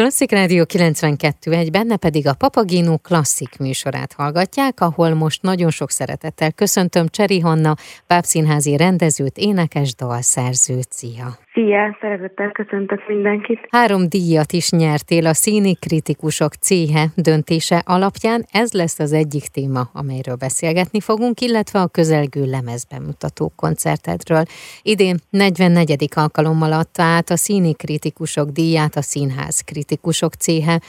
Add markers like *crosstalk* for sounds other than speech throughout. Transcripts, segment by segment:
Klasszik Rádió 92 egy benne pedig a Papagino klasszik műsorát hallgatják, ahol most nagyon sok szeretettel köszöntöm Cseri Hanna, bábszínházi rendezőt, énekes, dalszerzőt. Szia! Szia, szeretettel köszöntök mindenkit. Három díjat is nyertél a Színi Kritikusok Céhe döntése alapján. Ez lesz az egyik téma, amelyről beszélgetni fogunk, illetve a közelgő lemezbemutató koncertedről. Idén 44. alkalommal adta át a Színi Kritikusok díját a Színház Kritikusok Céhe.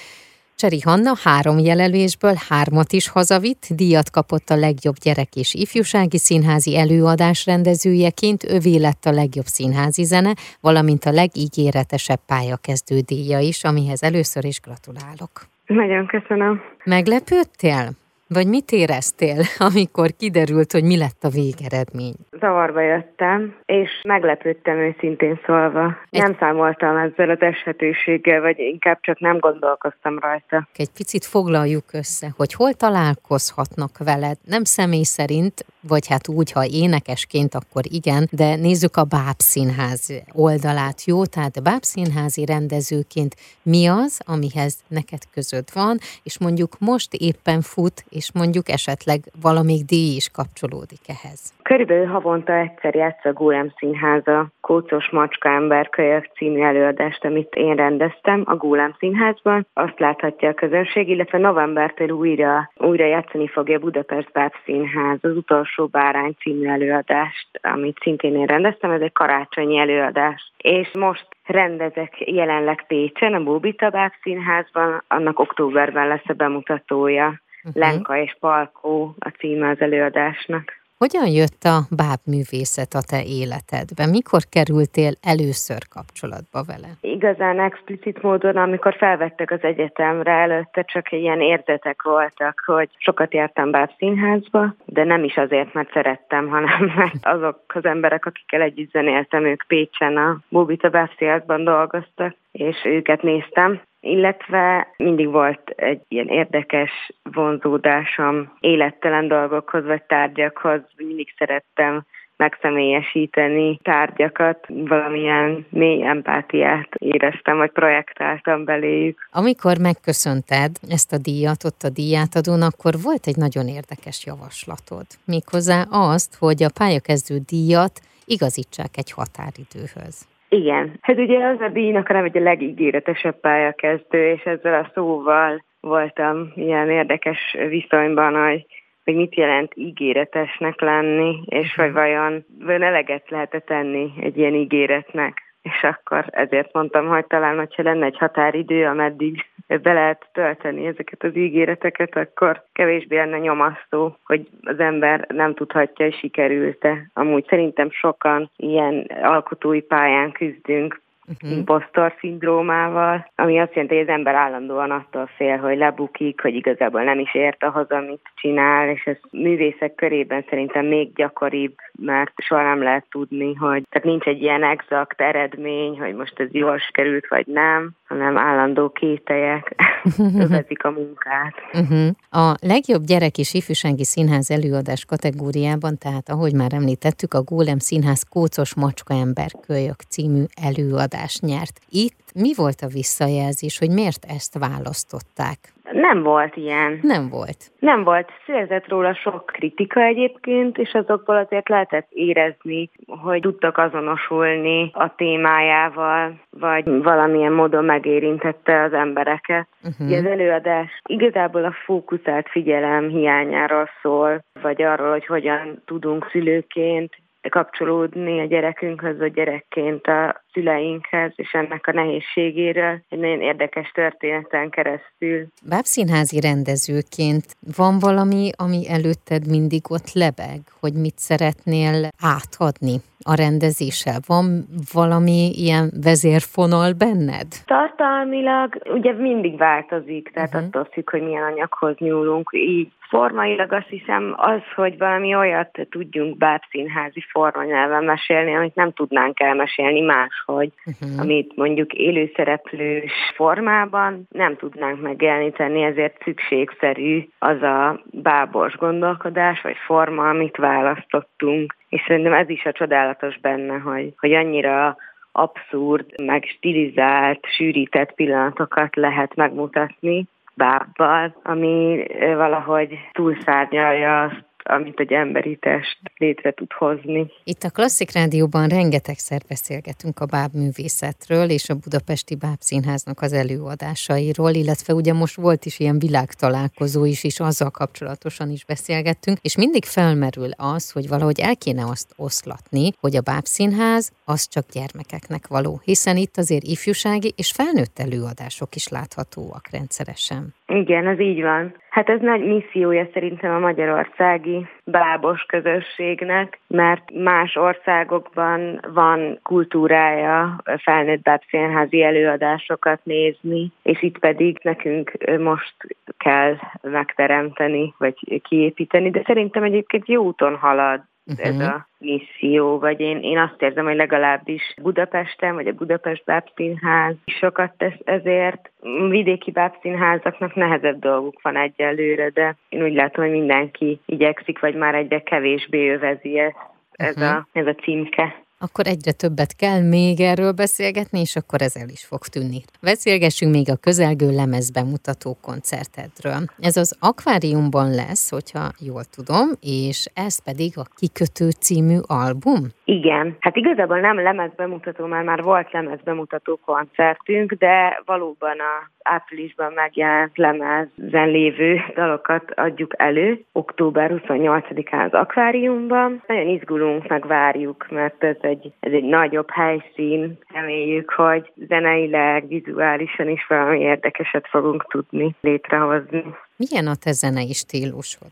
Cseri Hanna három jelölésből hármat is hazavitt, díjat kapott a legjobb gyerek és ifjúsági színházi előadás rendezőjeként, övé lett a legjobb színházi zene, valamint a legígéretesebb pályakezdő díja is, amihez először is gratulálok. Nagyon köszönöm. Meglepődtél? Vagy mit éreztél, *laughs* amikor kiderült, hogy mi lett a végeredmény? Zavarba jöttem, és meglepődtem őszintén szólva. Egy... Nem számoltam ezzel az eshetőséggel, vagy inkább csak nem gondolkoztam rajta. Egy picit foglaljuk össze, hogy hol találkozhatnak veled, nem személy szerint, vagy hát úgy, ha énekesként, akkor igen, de nézzük a Bábszínház oldalát, jó? Tehát Bábszínházi rendezőként mi az, amihez neked között van, és mondjuk most éppen fut, és mondjuk esetleg valamik díj is kapcsolódik ehhez. Körülbelül havonta egyszer játsz a Gólem Színháza Kócos Macska Ember Kölyök című előadást, amit én rendeztem a Gólem Színházban. Azt láthatja a közönség, illetve novembertől újra, újra játszani fogja Budapest Báb Színház az utolsó bárány című előadást, amit szintén én rendeztem, ez egy karácsonyi előadás. És most rendezek jelenleg Pécsen, a Bóbita Báb Színházban, annak októberben lesz a bemutatója. Uh-huh. Lenka és Palkó a címe az előadásnak. Hogyan jött a bábművészet a te életedbe? Mikor kerültél először kapcsolatba vele? Igazán explicit módon, amikor felvettek az egyetemre, előtte csak ilyen érzetek voltak, hogy sokat jártam bábszínházba, de nem is azért, mert szerettem, hanem *laughs* mert azok az emberek, akikkel együtt zenéltem, ők Pécsen a Bóbita bábszínházban dolgoztak, és őket néztem, illetve mindig volt egy ilyen érdekes vonzódásom élettelen dolgokhoz vagy tárgyakhoz. Mindig szerettem megszemélyesíteni tárgyakat, valamilyen mély empátiát éreztem, vagy projektáltam beléjük. Amikor megköszönted ezt a díjat, ott a díjátadón, akkor volt egy nagyon érdekes javaslatod. Méghozzá azt, hogy a pályakezdő díjat igazítsák egy határidőhöz. Igen. Hát ugye az a díjnak a neve, a legígéretesebb pályakezdő, és ezzel a szóval voltam ilyen érdekes viszonyban, hogy hogy mit jelent ígéretesnek lenni, és hogy vajon, vajon eleget lehet tenni egy ilyen ígéretnek. És akkor ezért mondtam, hogy talán, hogyha lenne egy határidő, ameddig be lehet tölteni ezeket az ígéreteket, akkor kevésbé lenne nyomasztó, hogy az ember nem tudhatja, hogy sikerült-e. Amúgy szerintem sokan ilyen alkotói pályán küzdünk, uh-huh. impostor szindrómával, ami azt jelenti, hogy az ember állandóan attól fél, hogy lebukik, hogy igazából nem is ért ahhoz, amit csinál, és ez művészek körében szerintem még gyakoribb, mert soha nem lehet tudni, hogy tehát nincs egy ilyen exakt eredmény, hogy most ez jól sikerült, vagy nem, hanem állandó kételyek *laughs* övezik a munkát. Uh-huh. A legjobb gyerek és ifjúsági színház előadás kategóriában, tehát ahogy már említettük, a Gólem Színház Kócos Macska Ember Kölyök című előadás nyert. Itt mi volt a visszajelzés, hogy miért ezt választották? Nem volt ilyen. Nem volt. Nem volt. Szérzett róla sok kritika egyébként, és azokból azért lehetett érezni, hogy tudtak azonosulni a témájával, vagy valamilyen módon megérintette az embereket. Uh-huh. az előadás igazából a fókuszált figyelem hiányáról szól, vagy arról, hogy hogyan tudunk szülőként kapcsolódni a gyerekünkhöz, vagy gyerekként a szüleinkhez, és ennek a nehézségéről egy nagyon érdekes történeten keresztül. Bábszínházi rendezőként van valami, ami előtted mindig ott lebeg, hogy mit szeretnél átadni a rendezéssel? Van valami ilyen vezérfonal benned? Tartalmilag ugye mindig változik, tehát uh-huh. attól függ, hogy milyen anyaghoz nyúlunk. Így formailag azt hiszem az, hogy valami olyat tudjunk bábszínházi formanyelven mesélni, amit nem tudnánk elmesélni máshogy, uh-huh. amit mondjuk élőszereplős formában nem tudnánk megjeleníteni, ezért szükségszerű az a bábos gondolkodás vagy forma, amit választottunk. És szerintem ez is a csodálatos benne, hogy, hogy annyira abszurd, meg stilizált, sűrített pillanatokat lehet megmutatni bábbal, ami valahogy túlszárnyalja azt, amit egy emberi test létre tud hozni. Itt a Klasszik Rádióban rengetegszer beszélgetünk a bábművészetről és a Budapesti Bábszínháznak az előadásairól, illetve ugye most volt is ilyen világtalálkozó is, és azzal kapcsolatosan is beszélgettünk, és mindig felmerül az, hogy valahogy el kéne azt oszlatni, hogy a Bábszínház az csak gyermekeknek való, hiszen itt azért ifjúsági és felnőtt előadások is láthatóak rendszeresen. Igen, ez így van. Hát ez nagy missziója szerintem a magyarországi bábos közösségnek, mert más országokban van kultúrája felnőtt bábszínházi előadásokat nézni, és itt pedig nekünk most kell megteremteni, vagy kiépíteni, de szerintem egyébként jó úton halad uh-huh. ez a misszió, vagy én, én azt érzem, hogy legalábbis Budapesten, vagy a Budapest Bábszínház sokat tesz ezért. Vidéki bábszínházaknak nehezebb dolguk van egyelőre, de én úgy látom, hogy mindenki igyekszik, vagy már egyre kevésbé övezi ezt, ez, uh-huh. a, ez a címke akkor egyre többet kell még erről beszélgetni, és akkor ez el is fog tűnni. Beszélgessünk még a közelgő lemez bemutató koncertedről. Ez az akváriumban lesz, hogyha jól tudom, és ez pedig a Kikötő című album? Igen, hát igazából nem lemez bemutató, mert már volt lemez bemutató koncertünk, de valóban a áprilisban megjelent lemezen lévő dalokat adjuk elő, október 28-án az akváriumban. Nagyon izgulunk, meg várjuk, mert ez egy, ez egy nagyobb helyszín. Reméljük, hogy zeneileg, vizuálisan is valami érdekeset fogunk tudni létrehozni. Milyen a te zenei stílusod?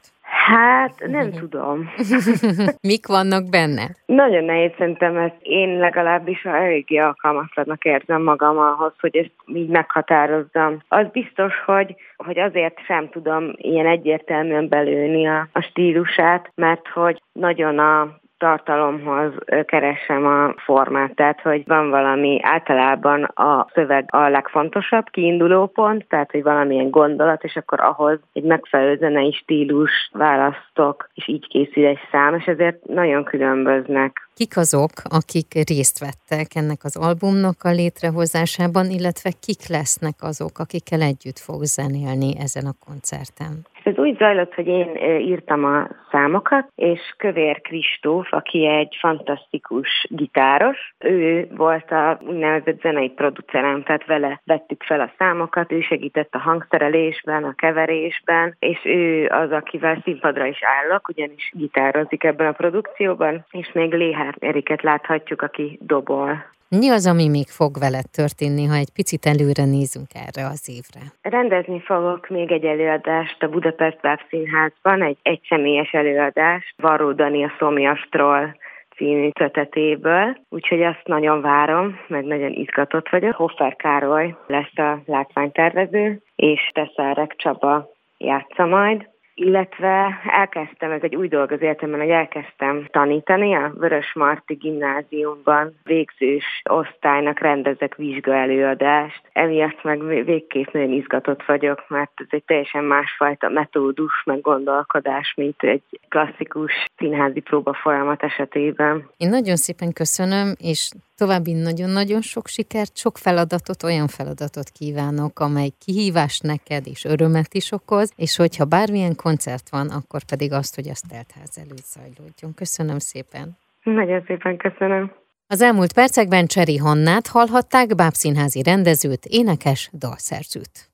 Hát nem tudom. *laughs* Mik vannak benne? Nagyon nehéz szerintem ezt. Én legalábbis eléggé alkalmatlanak érzem magam ahhoz, hogy ezt így meghatározzam. Az biztos, hogy, hogy azért sem tudom ilyen egyértelműen belőni a, a stílusát, mert hogy nagyon a tartalomhoz keresem a formát, tehát hogy van valami általában a szöveg a legfontosabb kiinduló pont, tehát hogy valamilyen gondolat, és akkor ahhoz egy megfelelő zenei stílus választok, és így készül egy szám, és ezért nagyon különböznek. Kik azok, akik részt vettek ennek az albumnak a létrehozásában, illetve kik lesznek azok, akikkel együtt fog zenélni ezen a koncerten? Ez úgy zajlott, hogy én írtam a számokat, és Kövér Kristóf, aki egy fantasztikus gitáros, ő volt a úgynevezett zenei producerem, tehát vele vettük fel a számokat, ő segített a hangszerelésben, a keverésben, és ő az, akivel színpadra is állok, ugyanis gitározik ebben a produkcióban, és még Léhár Eriket láthatjuk, aki dobol. Mi az, ami még fog veled történni, ha egy picit előre nézünk erre az évre? Rendezni fogok még egy előadást a Budapest Báb Színházban, egy egyszemélyes előadást, Varó Dani a Szomjastról című kötetéből, úgyhogy azt nagyon várom, meg nagyon izgatott vagyok. Hoffer Károly lesz a látványtervező, és Teszárek Csaba játsza majd illetve elkezdtem, ez egy új dolog az életemben, hogy elkezdtem tanítani a Vörös Marti gimnáziumban végzős osztálynak rendezek vizsgaelőadást. Emiatt meg végképp nagyon izgatott vagyok, mert ez egy teljesen másfajta metódus, meg gondolkodás, mint egy klasszikus színházi próba folyamat esetében. Én nagyon szépen köszönöm, és További nagyon-nagyon sok sikert, sok feladatot, olyan feladatot kívánok, amely kihívás neked és örömet is okoz, és hogyha bármilyen koncert van, akkor pedig azt, hogy azt teltház előtt zajlódjon. Köszönöm szépen. Nagyon szépen köszönöm. Az elmúlt percekben Cseri Hannát hallhatták, bábszínházi rendezőt, énekes, dalszerzőt.